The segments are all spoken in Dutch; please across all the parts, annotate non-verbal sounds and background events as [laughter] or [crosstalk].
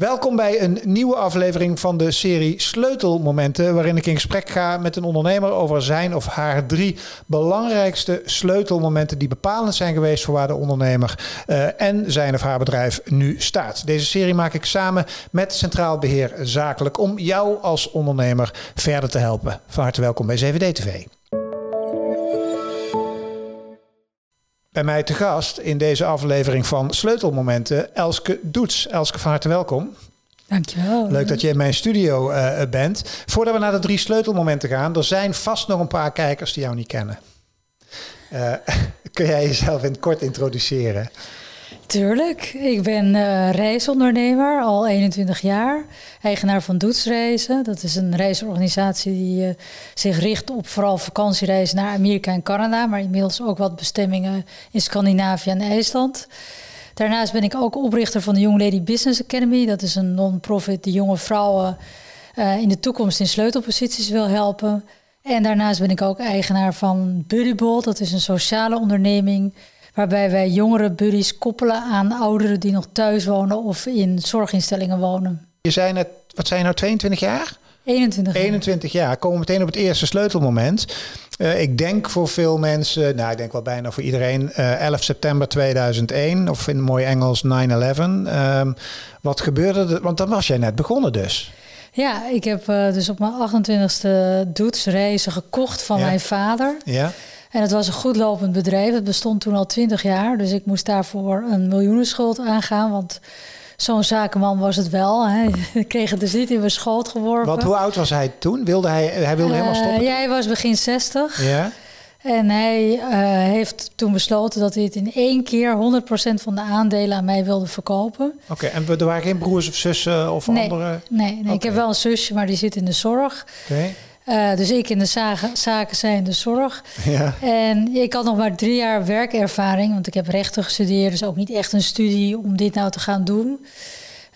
Welkom bij een nieuwe aflevering van de serie Sleutelmomenten, waarin ik in gesprek ga met een ondernemer over zijn of haar drie belangrijkste sleutelmomenten die bepalend zijn geweest voor waar de ondernemer uh, en zijn of haar bedrijf nu staat. Deze serie maak ik samen met Centraal Beheer Zakelijk om jou als ondernemer verder te helpen. Van harte welkom bij CVD TV. Bij mij te gast in deze aflevering van Sleutelmomenten, Elske Doets. Elske, van harte welkom. Dankjewel. Leuk dat je in mijn studio uh, bent. Voordat we naar de drie sleutelmomenten gaan, er zijn vast nog een paar kijkers die jou niet kennen. Uh, [laughs] kun jij jezelf in het kort introduceren? Tuurlijk. Ik ben uh, reisondernemer, al 21 jaar. Eigenaar van Doetsreizen. Dat is een reisorganisatie die uh, zich richt op vooral vakantiereizen naar Amerika en Canada. Maar inmiddels ook wat bestemmingen in Scandinavië en IJsland. Daarnaast ben ik ook oprichter van de Young Lady Business Academy. Dat is een non-profit die jonge vrouwen uh, in de toekomst in sleutelposities wil helpen. En daarnaast ben ik ook eigenaar van Buddyball. Dat is een sociale onderneming waarbij wij jongere buddies koppelen aan ouderen die nog thuis wonen of in zorginstellingen wonen. Je zei net, wat zijn nou, 22 jaar? 21 jaar. 21 jaar. Komen we meteen op het eerste sleutelmoment. Uh, ik denk voor veel mensen, nou ik denk wel bijna voor iedereen, uh, 11 september 2001 of in mooi Engels 9-11. Um, wat gebeurde er? Want dan was jij net begonnen dus. Ja, ik heb uh, dus op mijn 28e doetsreizen gekocht van ja. mijn vader. Ja. En het was een goed lopend bedrijf. Het bestond toen al 20 jaar. Dus ik moest daarvoor een miljoenenschuld aangaan. Want zo'n zakenman was het wel. Hè. [laughs] Ik kreeg het dus niet in mijn schoot geworpen. Want hoe oud was hij toen? Wilde hij, hij wilde helemaal stoppen? Uh, ja, hij was begin 60. Ja. En hij uh, heeft toen besloten dat hij het in één keer 100% van de aandelen aan mij wilde verkopen. Oké, okay, en er waren geen broers of zussen of nee, andere? Nee, nee okay. ik heb wel een zusje, maar die zit in de zorg. Oké. Okay. Uh, dus ik in de zaken, zaken zij in de zorg. Ja. En ik had nog maar drie jaar werkervaring, want ik heb rechten gestudeerd, dus ook niet echt een studie om dit nou te gaan doen.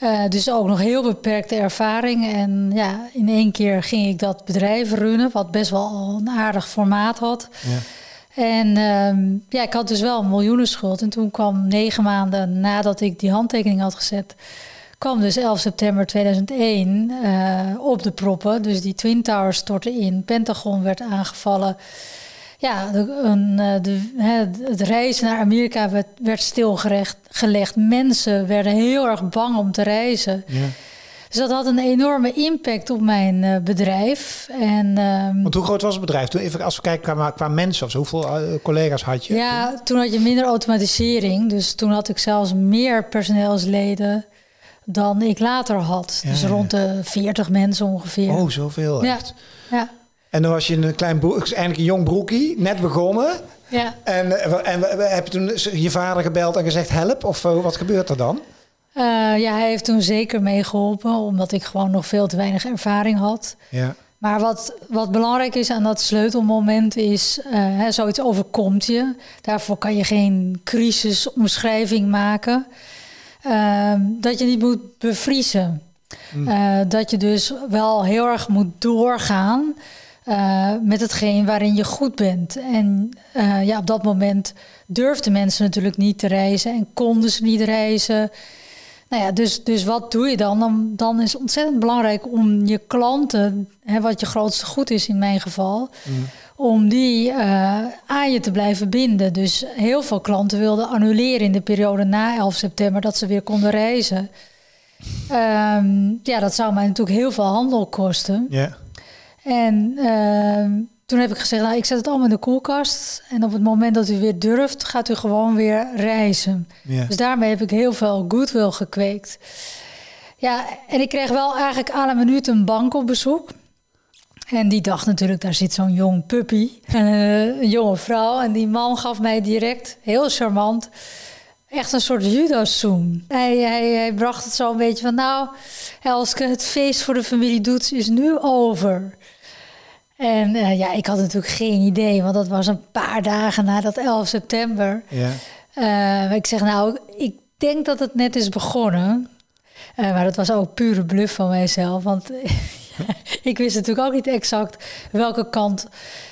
Uh, dus ook nog heel beperkte ervaring. En ja, in één keer ging ik dat bedrijf runnen, wat best wel een aardig formaat had. Ja. En um, ja, ik had dus wel een miljoenenschuld. En toen kwam negen maanden nadat ik die handtekening had gezet, kwam dus 11 september 2001 uh, op de proppen. Dus die Twin Towers stortten in, Pentagon werd aangevallen. Ja, de, een, de, het reizen naar Amerika werd, werd stilgelegd. Mensen werden heel erg bang om te reizen. Ja. Dus dat had een enorme impact op mijn uh, bedrijf. En, um, Want hoe groot was het bedrijf? Toen even als we kijken qua, qua mensen hoeveel uh, collega's had je? Ja, toen had je minder automatisering. Dus toen had ik zelfs meer personeelsleden dan ik later had. Ja, dus ja. rond de 40 mensen ongeveer. Oh, zoveel ja. echt. Ja. En dan was je een klein broek, eigenlijk een jong broekie, net begonnen. Ja. En, en heb je toen je vader gebeld en gezegd help? Of uh, wat gebeurt er dan? Uh, ja, hij heeft toen zeker meegeholpen, omdat ik gewoon nog veel te weinig ervaring had. Ja. Maar wat, wat belangrijk is aan dat sleutelmoment is, uh, hè, zoiets overkomt je. Daarvoor kan je geen crisisomschrijving maken. Uh, dat je niet moet bevriezen. Mm. Uh, dat je dus wel heel erg moet doorgaan uh, met hetgeen waarin je goed bent. En uh, ja, op dat moment durfden mensen natuurlijk niet te reizen en konden ze niet reizen. Nou ja, dus, dus wat doe je dan? dan? Dan is het ontzettend belangrijk om je klanten, hè, wat je grootste goed is in mijn geval, mm. Om die uh, aan je te blijven binden. Dus heel veel klanten wilden annuleren in de periode na 11 september dat ze weer konden reizen. Um, ja, dat zou mij natuurlijk heel veel handel kosten. Ja. En uh, toen heb ik gezegd, nou, ik zet het allemaal in de koelkast. En op het moment dat u weer durft, gaat u gewoon weer reizen. Dus daarmee heb ik heel veel goodwill gekweekt. Ja, en ik kreeg wel eigenlijk aan een minuut een bank op bezoek. En die dacht natuurlijk, daar zit zo'n jong puppy, een jonge vrouw. En die man gaf mij direct, heel charmant, echt een soort judo-zoom. Hij, hij, hij bracht het zo een beetje van, nou, Elske, het feest voor de familie Doets is nu over. En uh, ja, ik had natuurlijk geen idee, want dat was een paar dagen na dat 11 september. Ja. Uh, ik zeg nou, ik denk dat het net is begonnen. Uh, maar dat was ook pure bluff van mijzelf. Want [laughs] ik wist natuurlijk ook niet exact welke kant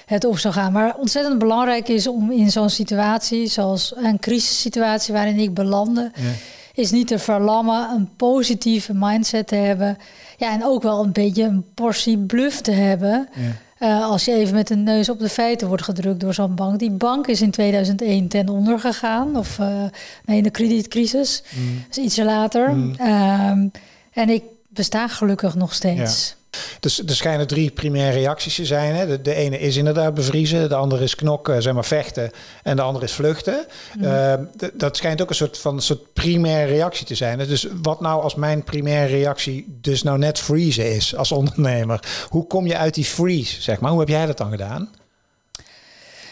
het op zou gaan. Maar ontzettend belangrijk is om in zo'n situatie, zoals een crisissituatie waarin ik belandde, ja. is niet te verlammen, een positieve mindset te hebben. Ja, en ook wel een beetje een portie bluff te hebben. Ja. Uh, als je even met de neus op de feiten wordt gedrukt door zo'n bank. Die bank is in 2001 ten onder gegaan. Of uh, nee, de kredietcrisis. Mm. Dus ietsje later. Mm. Um, en ik besta gelukkig nog steeds. Ja. Dus er schijnen drie primaire reacties te zijn. Hè. De, de, ene is inderdaad bevriezen, de andere is knokken, zeg maar vechten, en de andere is vluchten. Mm. Uh, dat schijnt ook een soort van soort primaire reactie te zijn. Dus wat nou als mijn primaire reactie dus nou net freezen is als [laughs] ondernemer? Hoe kom je uit die freeze, zeg maar? Hoe heb jij dat dan gedaan?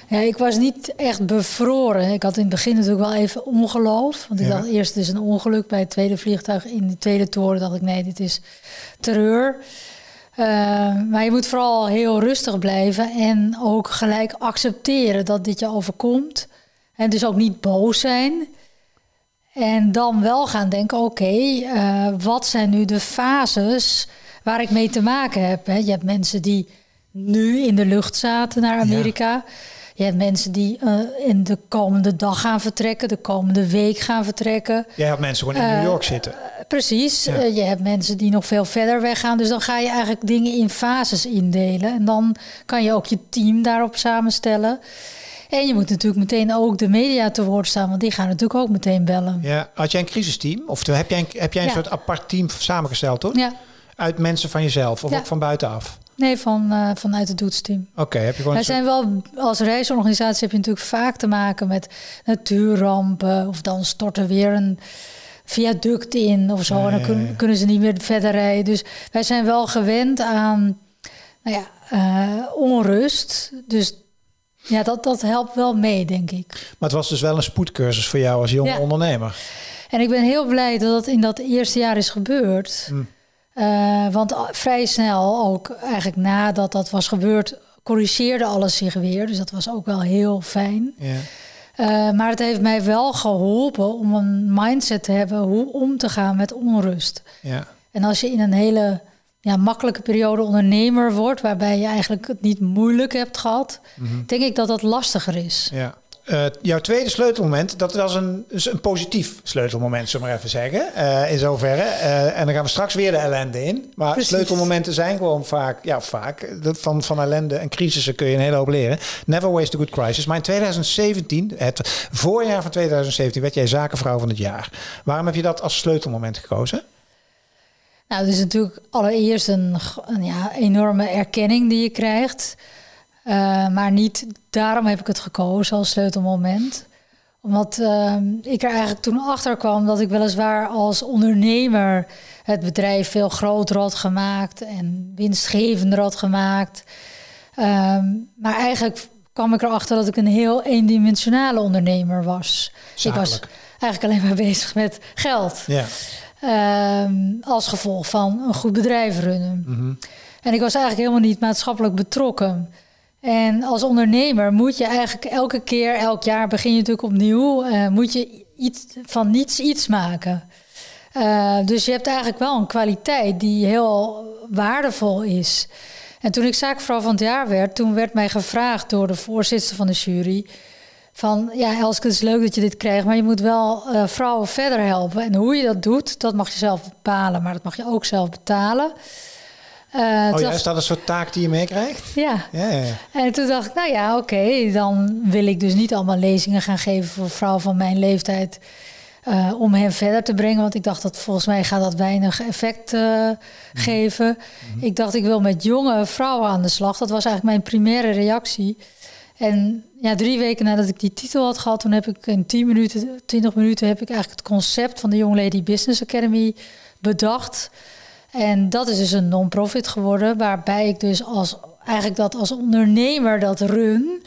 Ja, ik was niet echt bevroren. Ik had in het begin natuurlijk wel even ongeloof. Want ik ja. dacht eerst, het is een ongeluk bij het tweede vliegtuig in de tweede toren. dacht ik, nee, dit is terreur. Uh, maar je moet vooral heel rustig blijven en ook gelijk accepteren dat dit je overkomt. En dus ook niet boos zijn. En dan wel gaan denken: oké, okay, uh, wat zijn nu de fases waar ik mee te maken heb? Hè? Je hebt mensen die nu in de lucht zaten naar Amerika. Ja. Je hebt mensen die uh, in de komende dag gaan vertrekken, de komende week gaan vertrekken. Je hebt mensen gewoon in New York zitten. Precies. Ja. Uh, je hebt mensen die nog veel verder weggaan. Dus dan ga je eigenlijk dingen in fases indelen. En dan kan je ook je team daarop samenstellen. En je moet natuurlijk meteen ook de media te woord staan, want die gaan natuurlijk ook meteen bellen. Ja, had jij een crisisteam? Of heb jij een, heb jij een ja. soort apart team samengesteld, toch? Ja. Uit mensen van jezelf of ja. ook van buitenaf? Nee, van, uh, vanuit het doetsteam. Oké, okay, heb je gewoon. Wij zijn wel als reisorganisatie heb je natuurlijk vaak te maken met natuurrampen of dan stort er weer een viaduct in of zo. En dan kun, kunnen ze niet meer verder rijden. Dus wij zijn wel gewend aan nou ja, uh, onrust. Dus ja, dat, dat helpt wel mee, denk ik. Maar het was dus wel een spoedcursus voor jou als jonge ja. ondernemer. En ik ben heel blij dat dat in dat eerste jaar is gebeurd. Hm. Uh, want vrij snel, ook eigenlijk nadat dat was gebeurd, corrigeerde alles zich weer. Dus dat was ook wel heel fijn. Ja. Uh, maar het heeft mij wel geholpen om een mindset te hebben hoe om te gaan met onrust. Ja. En als je in een hele ja, makkelijke periode ondernemer wordt, waarbij je eigenlijk het niet moeilijk hebt gehad, mm -hmm. denk ik dat dat lastiger is. Ja. Uh, jouw tweede sleutelmoment, dat was een, een positief sleutelmoment, zullen we maar even zeggen. Uh, in zoverre. Uh, en dan gaan we straks weer de ellende in. Maar Precies. sleutelmomenten zijn gewoon vaak, ja, vaak. Van, van ellende en crisissen kun je een hele hoop leren. Never waste a good crisis. Maar in 2017, het voorjaar van 2017, werd jij zakenvrouw van het jaar. Waarom heb je dat als sleutelmoment gekozen? Nou, het is natuurlijk allereerst een, een ja, enorme erkenning die je krijgt. Uh, maar niet daarom heb ik het gekozen als sleutelmoment. Omdat uh, ik er eigenlijk toen achter kwam dat ik weliswaar als ondernemer het bedrijf veel groter had gemaakt en winstgevender had gemaakt. Uh, maar eigenlijk kwam ik erachter dat ik een heel eendimensionale ondernemer was. Zakelijk. Ik was eigenlijk alleen maar [laughs] bezig met geld. Ja. Ehm, als gevolg van een goed bedrijf runnen. Mm -hmm. En ik was eigenlijk helemaal niet maatschappelijk betrokken. En als ondernemer moet je eigenlijk elke keer, elk jaar begin je natuurlijk opnieuw, uh, moet je iets, van niets iets maken. Uh, dus je hebt eigenlijk wel een kwaliteit die heel waardevol is. En toen ik zaakvrouw van het jaar werd, toen werd mij gevraagd door de voorzitter van de jury. Van ja, Elske, het is leuk dat je dit krijgt, maar je moet wel uh, vrouwen verder helpen. En hoe je dat doet, dat mag je zelf bepalen, maar dat mag je ook zelf betalen. Uh, oh ja, is dat een soort taak die je meekrijgt? Ja. Ja, ja, ja. En toen dacht ik, nou ja, oké, okay, dan wil ik dus niet allemaal lezingen gaan geven voor vrouwen van mijn leeftijd. Uh, om hen verder te brengen. Want ik dacht dat volgens mij gaat dat weinig effect uh, mm. geven. Mm. Ik dacht, ik wil met jonge vrouwen aan de slag. Dat was eigenlijk mijn primaire reactie. En ja, drie weken nadat ik die titel had gehad, toen heb ik in 10 minuten, 20 minuten heb ik eigenlijk het concept van de Young Lady Business Academy bedacht. En dat is dus een non-profit geworden, waarbij ik dus als, eigenlijk dat als ondernemer dat run.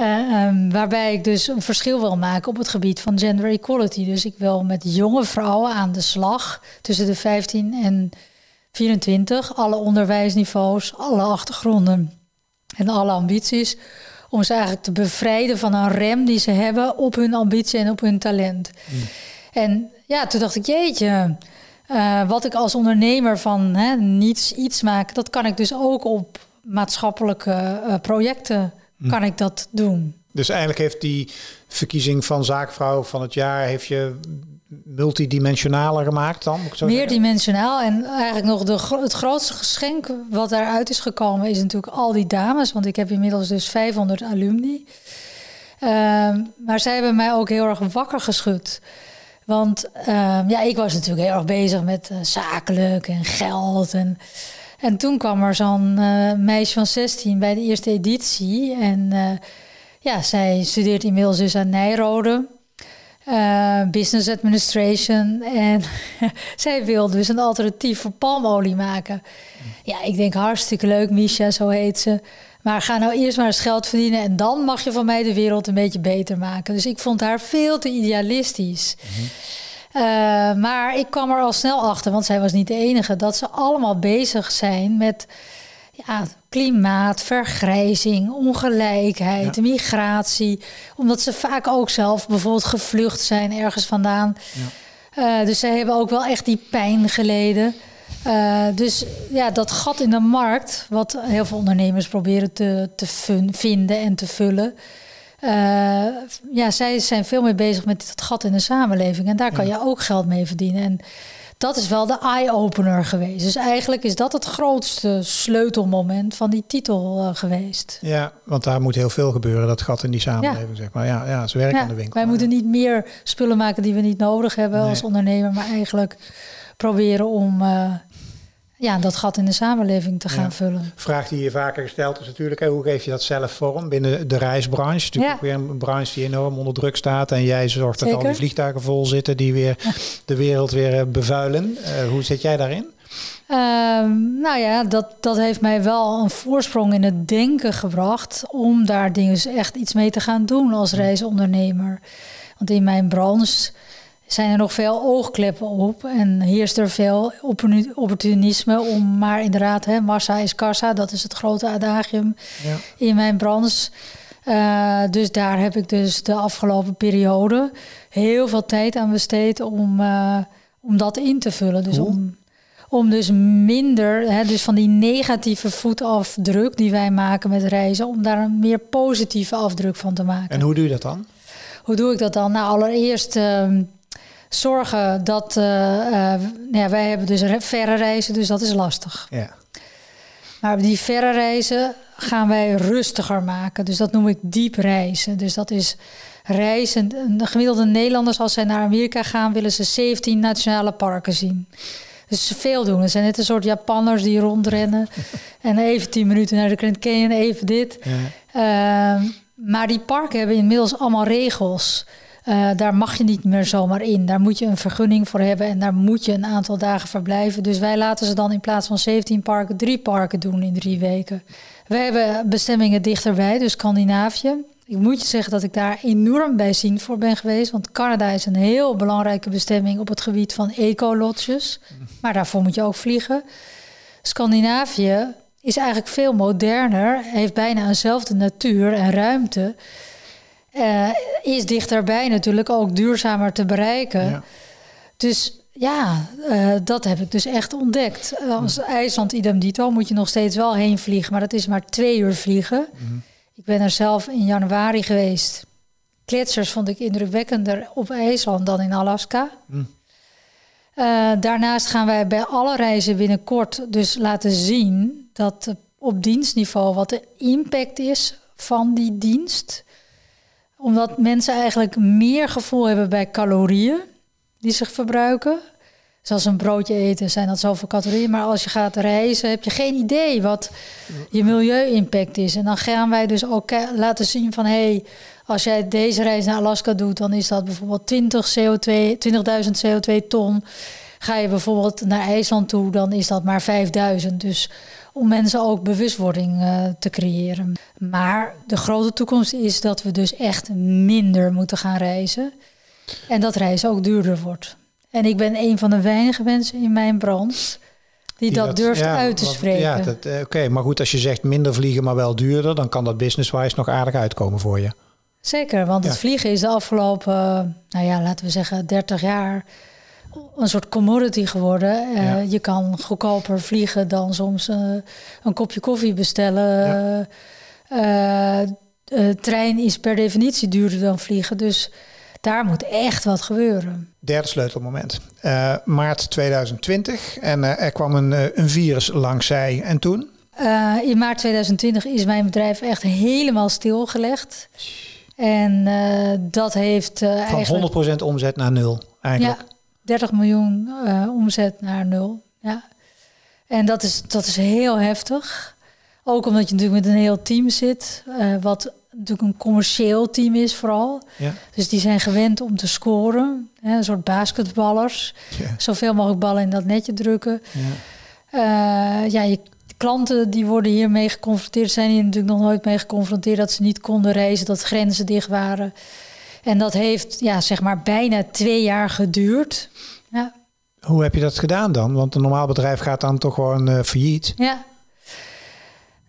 Uh, um, waarbij ik dus een verschil wil maken op het gebied van gender equality. Dus ik wil met jonge vrouwen aan de slag tussen de 15 en 24, alle onderwijsniveaus, alle achtergronden. en alle ambities. Om ze eigenlijk te bevrijden van een rem die ze hebben op hun ambitie en op hun talent. Mm. En ja, toen dacht ik, jeetje, uh, wat ik als ondernemer van hè, niets iets maak, dat kan ik dus ook op maatschappelijke uh, projecten mm. kan ik dat doen. Dus eigenlijk heeft die verkiezing van zaakvrouw van het jaar heeft je multidimensionaler gemaakt dan? Moet Meerdimensionaal. En eigenlijk nog de, het grootste geschenk wat daaruit is gekomen... is natuurlijk al die dames. Want ik heb inmiddels dus 500 alumni. Ehm, maar zij hebben mij ook heel erg wakker geschud. Want ehm, ja, ik was natuurlijk heel erg bezig met uh, zakelijk en geld. En, en toen kwam er zo'n uh, meisje van 16 bij de eerste editie. En uh, ja, zij studeert inmiddels dus aan Nijrode. Business administration. En [laughs] zij wil dus een alternatief voor palmolie maken. Ja, ik denk hartstikke leuk, Misha, zo heet ze. Maar ga nou eerst maar eens geld verdienen en dan mag je van mij de wereld een beetje beter maken. Dus ik vond haar veel te idealistisch. uh, maar ik kwam er al snel achter, want zij was niet de enige, dat ze allemaal bezig zijn met ja, klimaat, vergrijzing, ongelijkheid, migratie. Omdat ze vaak ook zelf bijvoorbeeld gevlucht zijn ergens vandaan. Ja. Uh, dus zij hebben ook wel echt die pijn geleden. Uh, dus ja, dat gat in de markt, wat heel veel ondernemers proberen te, te vinden en te vullen. Uh, ja, zij zijn veel meer bezig met dat gat in de samenleving. En daar kan je ook geld mee verdienen. En dat is wel de eye-opener geweest. Dus eigenlijk is dat het grootste sleutelmoment van die titel uh, geweest. Ja, want daar moet heel veel gebeuren, dat gat in die samenleving, zeg maar. Ja, ja, ze werken aan de winkel. Wij moeten niet meer spullen maken die we niet nodig hebben als ondernemer, maar eigenlijk proberen om uh, ja, dat gat in de samenleving te gaan vullen. Vraag die je vaker gesteld is natuurlijk, hoe geef je dat zelf vorm binnen de reisbranche? Natuurlijk ook weer een branche die enorm onder druk staat. En jij zorgt dat al die vliegtuigen vol zitten die weer de wereld weer eh, bevuilen. Uh, hoe zit jij daarin? Um, nou ja, dat, dat heeft mij wel een voorsprong in het denken gebracht om daar dingen echt iets mee te gaan doen als reisondernemer. Want in mijn branche zijn er nog veel oogkleppen op en heerst er veel opportunisme om maar inderdaad, hè, massa is kassa, dat is het grote adagium ja. in mijn branche. Uh, dus daar heb ik dus de afgelopen periode heel veel tijd aan besteed om, uh, om dat in te vullen. Dus om, om dus minder, hè, dus van die negatieve voetafdruk die wij maken met reizen, om daar een meer positieve afdruk van te maken. En hoe doe je dat dan? Hoe doe ik dat dan? Nou, allereerst. Uh, zorgen dat. Uh, uh, ja, wij hebben dus verre reizen, dus dat is lastig. Ja. Maar die verre reizen gaan wij rustiger maken. Dus dat noem ik diep reizen. Dus dat is reizen. De gemiddelde Nederlanders, als zij naar Amerika gaan, willen ze 17 nationale parken zien. Dus ze veel doen. Er zijn net een soort Japanners die rondrennen. [laughs] en even 10 minuten naar de Grand Canyon, even dit. Ja. Uh, maar die parken hebben inmiddels allemaal regels. Uh, daar mag je niet meer zomaar in. Daar moet je een vergunning voor hebben en daar moet je een aantal dagen verblijven. Dus wij laten ze dan in plaats van 17 parken drie parken doen in drie weken. We hebben bestemmingen dichterbij, dus Scandinavië. Ik moet je zeggen dat ik daar enorm bij zien voor ben geweest. Want Canada is een heel belangrijke bestemming op het gebied van ecolodges. Maar daarvoor moet je ook vliegen. Scandinavië is eigenlijk veel moderner, heeft bijna eenzelfde natuur en ruimte. Uh, is dichterbij natuurlijk ook duurzamer te bereiken. Ja. Dus ja, uh, dat heb ik dus echt ontdekt. Als IJsland idem dito moet je nog steeds wel heen vliegen, maar dat is maar twee uur vliegen. Mm Ik ben er zelf in januari geweest. Kletsers vond ik indrukwekkender op IJsland dan in Alaska. Mm. Uh, daarnaast gaan wij bij alle reizen binnenkort dus laten zien dat op dienstniveau wat de impact is van die dienst omdat mensen eigenlijk meer gevoel hebben bij calorieën die zich verbruiken. Zoals een broodje eten zijn dat zoveel calorieën. Maar als je gaat reizen heb je geen idee wat je milieu-impact is. En dan gaan wij dus ook laten zien van... hé, hey, als jij deze reis naar Alaska doet... dan is dat bijvoorbeeld 20 CO2, 20.000 CO2 ton. Ga je bijvoorbeeld naar IJsland toe, dan is dat maar 5.000. Dus om mensen ook bewustwording uh, te creëren. Maar de grote toekomst is dat we dus echt minder moeten gaan reizen. En dat reizen ook duurder wordt. En ik ben een van de weinige mensen in mijn branche die, dat, durft ja, uit te spreken. Ja, eh, oké. Maar goed, als je zegt minder vliegen, maar wel duurder, dan kan dat business-wise nog aardig uitkomen voor je. Zeker, want het vliegen is de afgelopen, nou ja, laten we zeggen 30 jaar een soort commodity geworden. Eh, Ja. Je kan goedkoper vliegen dan soms eh, een kopje koffie bestellen. Eh, eh, trein is per definitie duurder dan vliegen, dus daar moet echt wat gebeuren. Derde sleutelmoment. Maart 2020 en er kwam een, een virus langs zij. En toen? In maart 2020 is mijn bedrijf echt helemaal stilgelegd. En dat heeft Van eigenlijk 100% omzet naar nul eigenlijk. Ja, 30 miljoen eh, omzet naar nul. Ja. En dat is, dat is heel heftig. Ook omdat je natuurlijk met een heel team zit, eh, wat natuurlijk een commercieel team is vooral. Ja. Dus die zijn gewend om te scoren, hè, een soort basketballers. Ja. Zoveel mogelijk ballen in dat netje drukken. Ja. Eh, ja, je klanten die worden hiermee geconfronteerd, zijn hier natuurlijk nog nooit mee geconfronteerd dat ze niet konden reizen, dat grenzen dicht waren. En dat heeft ja, zeg maar bijna twee jaar geduurd. Ja, Hoe heb je dat gedaan dan? Want een normaal bedrijf gaat dan toch gewoon eh, failliet. ja.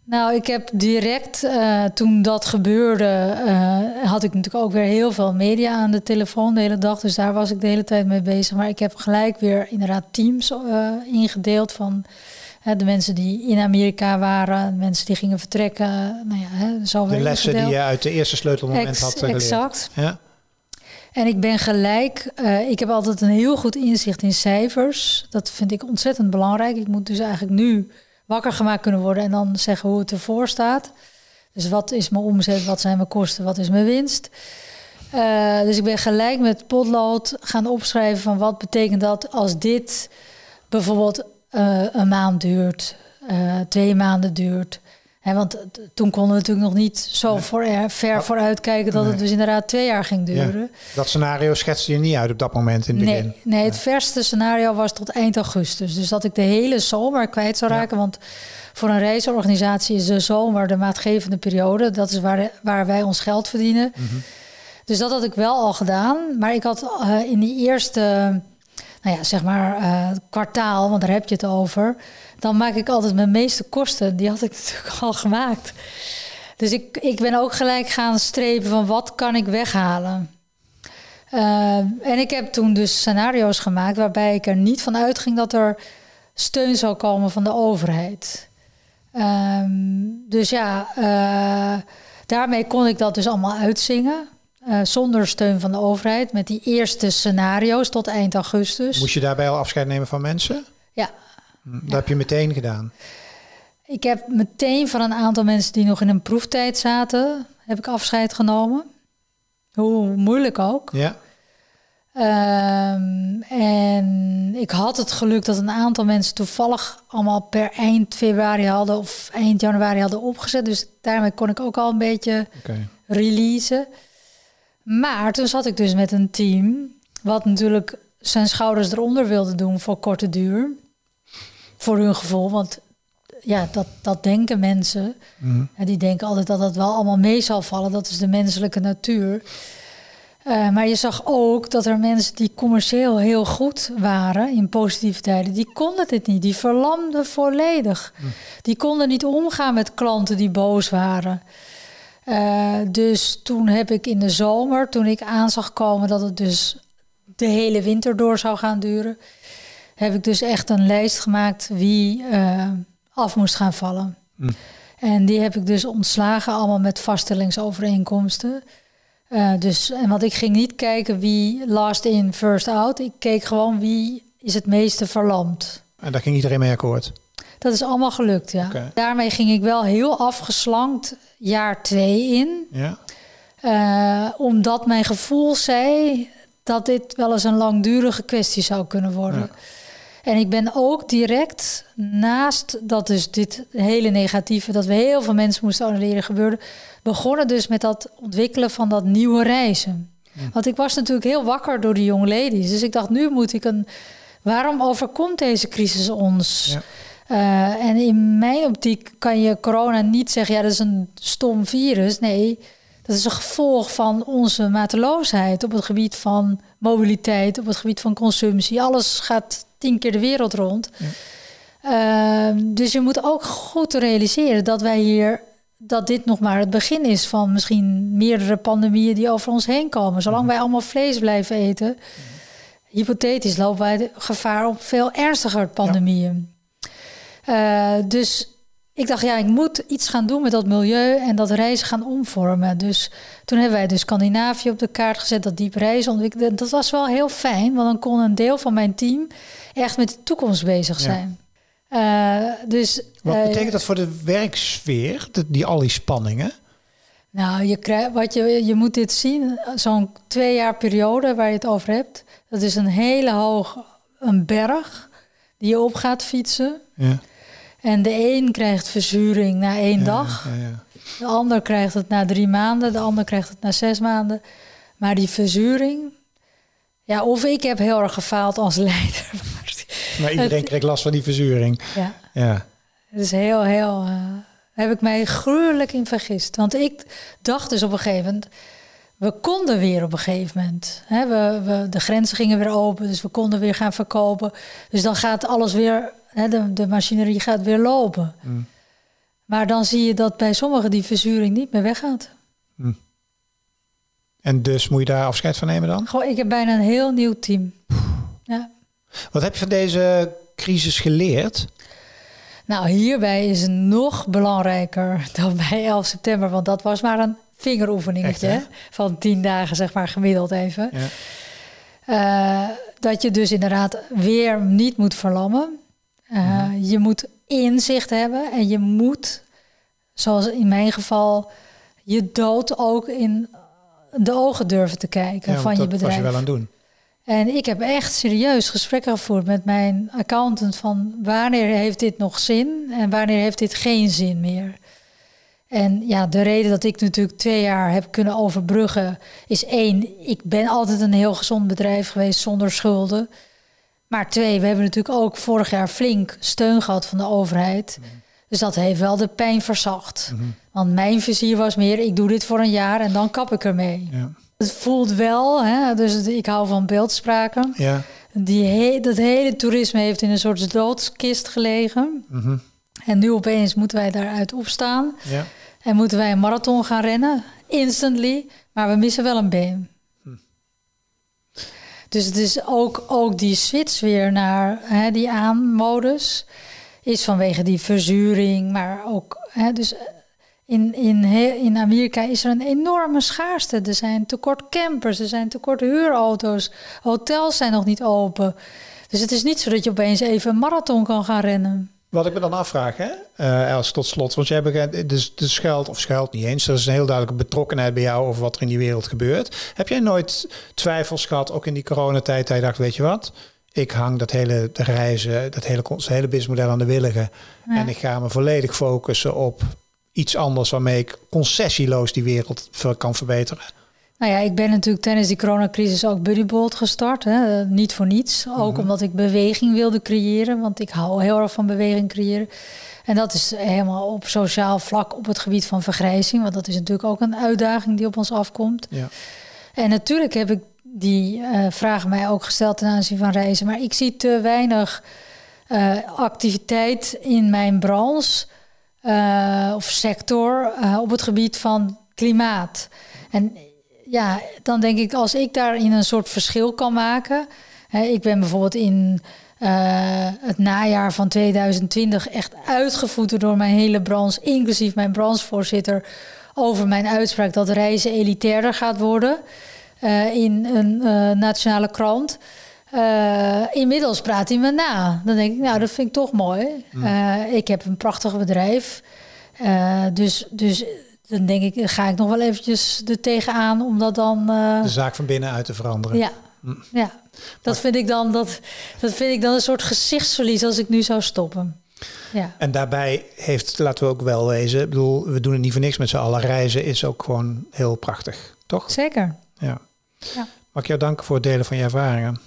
Nou, ik heb direct eh, toen dat gebeurde, eh, had ik natuurlijk ook weer heel veel media aan de telefoon de hele dag. Dus daar was ik de hele tijd mee bezig. Maar ik heb gelijk weer inderdaad teams ingedeeld van de mensen die in Amerika waren, mensen die gingen vertrekken. Nou ja, zo De lessen die je uit de eerste sleutelmoment Ex- had geleerd. Exact. Ja. En ik ben gelijk, eh, ik heb altijd een heel goed inzicht in cijfers. Dat vind ik ontzettend belangrijk. Ik moet dus eigenlijk nu wakker gemaakt kunnen worden en dan zeggen hoe het ervoor staat. Dus wat is mijn omzet, wat zijn mijn kosten, wat is mijn winst. Eh, dus ik ben gelijk met potlood gaan opschrijven van wat betekent dat als dit bijvoorbeeld eh, een maand duurt, twee maanden duurt. Hè, want toen konden we natuurlijk nog niet zo Nee. voor, er- ver vooruit kijken dat Nee. het dus inderdaad twee jaar ging duren. Dat scenario schetste je niet uit op dat moment in het begin. Nee, nee, het verste scenario was tot eind augustus. Dus dat ik de hele zomer kwijt zou Ja. raken. Want voor een reisorganisatie is de zomer de maatgevende periode. Dat is waar, waar wij ons geld verdienen. Mhm. Dus dat had ik wel al gedaan. Maar ik had eh, in die eerste, nou ja, zeg maar eh, kwartaal, want daar heb je het over. Dan maak ik altijd mijn meeste kosten. Die had ik [laughs] natuurlijk al gemaakt. Dus ik, ik ben ook gelijk gaan strepen van wat kan ik weghalen. Uh, en ik heb toen dus scenario's gemaakt waarbij ik er niet van uitging dat er steun zou komen van de overheid. Um, dus ja, uh, daarmee kon ik dat dus allemaal uitzingen. Uh, zonder steun van de overheid, met die eerste scenario's tot eind augustus. Moest je daarbij al afscheid nemen van mensen? Ja. Hm, dat ja. heb je meteen gedaan? Ik heb meteen van een aantal mensen die nog in een proeftijd zaten, heb ik afscheid genomen. Hoe moeilijk ook. Ja. Um, en ik had het geluk dat een aantal mensen toevallig allemaal per eind februari hadden of eind januari hadden opgezet. Dus daarmee kon ik ook al een beetje okay. releasen. Maar toen zat ik dus met een team, wat natuurlijk zijn schouders eronder wilde doen voor korte duur. Voor hun gevoel, want ja, dat, dat denken mensen. Mm. En die denken altijd dat dat wel allemaal mee zal vallen. Dat is de menselijke natuur. Uh, maar je zag ook dat er mensen die commercieel heel goed waren in positieve tijden, die konden dit niet. Die verlamden volledig. Mm. Die konden niet omgaan met klanten die boos waren. Uh, dus toen heb ik in de zomer, toen ik aan zag komen dat het dus de hele winter door zou gaan duren, heb ik dus echt een lijst gemaakt wie uh, af moest gaan vallen. Mm. En die heb ik dus ontslagen, allemaal met vaststellingsovereenkomsten. Uh, dus, en want ik ging niet kijken wie last in, first out. Ik keek gewoon wie is het meeste verlamd. En daar ging iedereen mee akkoord? Dat is allemaal gelukt, ja. Okay. Daarmee ging ik wel heel afgeslankt jaar twee in. Ja. Uh, omdat mijn gevoel zei dat dit wel eens een langdurige kwestie zou kunnen worden. Ja. En ik ben ook direct naast dat dus dit hele negatieve, dat we heel veel mensen moesten annuleren gebeurde, begonnen dus met dat ontwikkelen van dat nieuwe reizen. Ja. Want ik was natuurlijk heel wakker door die jonge ladies. Dus ik dacht, nu moet ik een. Waarom overkomt deze crisis ons? Ja. Uh, en in mijn optiek kan je corona niet zeggen, ja, dat is een stom virus. Nee, dat is een gevolg van onze mateloosheid op het gebied van mobiliteit, op het gebied van consumptie. Alles gaat tien keer de wereld rond. Ja. Ehm, dus je moet ook goed realiseren dat wij hier dat dit nog maar het begin is van misschien meerdere pandemieën die over ons heen komen. Zolang wij allemaal vlees blijven eten, hypothetisch lopen wij gevaar op veel ernstiger pandemieën. Eh, dus ik dacht, ja, ik moet iets gaan doen met dat milieu en dat reizen gaan omvormen. Dus toen hebben wij dus Scandinavië op de kaart gezet, dat diep reizen ontwikkelen. Dat was wel heel fijn, want dan kon een deel van mijn team echt met de toekomst bezig zijn. Uh, dus, wat uh, betekent dat voor de werksfeer, die al die spanningen? Nou, je, krijgt, wat je, je moet dit zien, zo'n twee jaar periode waar je het over hebt. Dat is een hele hoog een berg die je op gaat fietsen. Ja. En de een krijgt verzuring na één dag. Ja, de ander krijgt het na drie maanden. De ander krijgt het na zes maanden. Maar die verzuring... Ja, of ik heb heel erg gefaald als [laughs] leider. Maar iedereen [laughs] kreeg last van die verzuring. Ja. ja. Het is heel, heel... Uh, heb ik mij gruwelijk in vergist. Want ik dacht dus op een gegeven moment... We konden weer op een gegeven moment. Hè, we, we, de grenzen gingen weer open, dus we konden weer gaan verkopen. Dus dan gaat alles weer de, de machinerie gaat weer lopen. Mm. Maar dan zie je dat bij sommigen die verzuring niet meer weggaat. Mm. En dus moet je daar afscheid van nemen dan? Goh, ik heb bijna een heel nieuw team. Ja. Wat heb je van deze crisis geleerd? Nou, hierbij is het nog belangrijker [laughs] dan bij 11 september. Want dat was maar een vingeroefeningetje van tien dagen, zeg maar, gemiddeld even. Ja. Uh, dat je dus inderdaad weer niet moet verlammen. Uh, Je moet inzicht hebben en je moet, zoals in mijn geval, je dood ook in de ogen durven te kijken van je bedrijf. Dat was je wel aan doen. En ik heb echt serieus gesprekken gevoerd met mijn accountant van wanneer heeft dit nog zin en wanneer heeft dit geen zin meer. En ja, de reden dat ik natuurlijk twee jaar heb kunnen overbruggen is één, ik ben altijd een heel gezond bedrijf geweest zonder schulden. Maar twee, we hebben natuurlijk ook vorig jaar flink steun gehad van de overheid. Mhm. Dus dat heeft wel de pijn verzacht. Mhm. Want mijn vizier was meer, ik doe dit voor een jaar en dan kap ik ermee. Ja. Het voelt wel, hè, dus ik hou van beeldspraken. Ja. Die dat hele toerisme heeft in een soort doodskist gelegen. Mhm. En nu opeens moeten wij daaruit opstaan. Ja. En moeten wij een marathon gaan rennen, instantly. Maar we missen wel een been. Dus het is ook, ook die switch weer naar hè, die aanmodus. Is vanwege die verzuring, maar ook. Hè, dus in, in, in Amerika is er een enorme schaarste. Er zijn tekort campers, er zijn tekort huurauto's. Hotels zijn nog niet open. Dus het is niet zo dat je opeens even een marathon kan gaan rennen. Wat ik me dan afvraag, hè, uh, Els, tot slot. Want jij hebt dus, de schuilt, of schuilt niet eens. Er is een heel duidelijke betrokkenheid bij jou over wat er in die wereld gebeurt. Heb jij nooit twijfels gehad, ook in die coronatijd, dat je dacht, weet je wat? Ik hang dat hele reizen, dat hele, hele businessmodel aan de willigen. En ik ga me volledig focussen op iets anders waarmee ik concessieloos die wereld kan verbeteren. Nou ja, ik ben natuurlijk tijdens die coronacrisis ook Buddybolt gestart. Hè? Niet voor niets. Ook mhm. omdat ik beweging wilde creëren. Want ik hou heel erg van beweging creëren. En dat is helemaal op sociaal vlak op het gebied van vergrijzing. Want dat is natuurlijk ook een uitdaging die op ons afkomt. Ja. En natuurlijk heb ik die uh, vragen mij ook gesteld ten aanzien van reizen. Maar ik zie te weinig uh, activiteit in mijn branche uh, of sector op het gebied van klimaat. En ja, dan denk ik, als ik daarin een soort verschil kan maken. Hè, ik ben bijvoorbeeld in uh, het najaar van 2020 echt uitgevoerd door mijn hele branche, inclusief mijn branchevoorzitter, over mijn uitspraak dat reizen elitairder gaat worden uh, in een uh, nationale krant. inmiddels praat hij me na. Dan denk ik, nou, dat vind ik toch mooi. ik heb een prachtig bedrijf. dus, dus dan denk ik, ga ik nog wel eventjes er tegenaan om dat dan... Uh... De zaak van binnenuit te veranderen. Ja, hm. ja. Dat, vind ik dan, dat, dat vind ik dan een soort gezichtsverlies als ik nu zou stoppen. Ja. En daarbij heeft, laten we ook wel wezen, ik bedoel, we doen het niet voor niks met z'n allen. Reizen is ook gewoon heel prachtig, toch? Zeker. Ja. ja. Mag ik jou danken voor het delen van je ervaringen.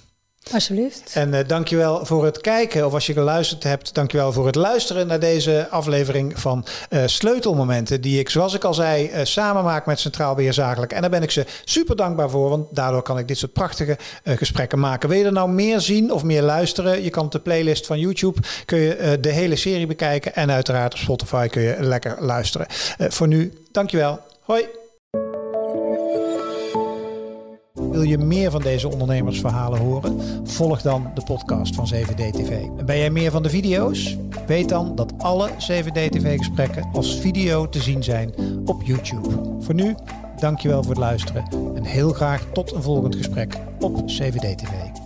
Alsjeblieft. En uh, dankjewel voor het kijken. Of als je geluisterd hebt, dankjewel voor het luisteren naar deze aflevering van uh, Sleutelmomenten. Die ik, zoals ik al zei, uh, samen maak met Centraal Beheer Zakelijk. En daar ben ik ze super dankbaar voor. Want daardoor kan ik dit soort prachtige gesprekken maken. Wil je er nou meer zien of meer luisteren? Je kan op de playlist van YouTube kun je de hele serie bekijken. En uiteraard op Spotify kun je lekker luisteren. voor nu, dankjewel. Hoi. Wil je meer van deze ondernemersverhalen horen? Volg dan de podcast van 7D TV. En ben jij meer van de video's? Weet dan dat alle 7D TV gesprekken als video te zien zijn op YouTube. Voor nu, dankjewel voor het luisteren en heel graag tot een volgend gesprek op 7D TV.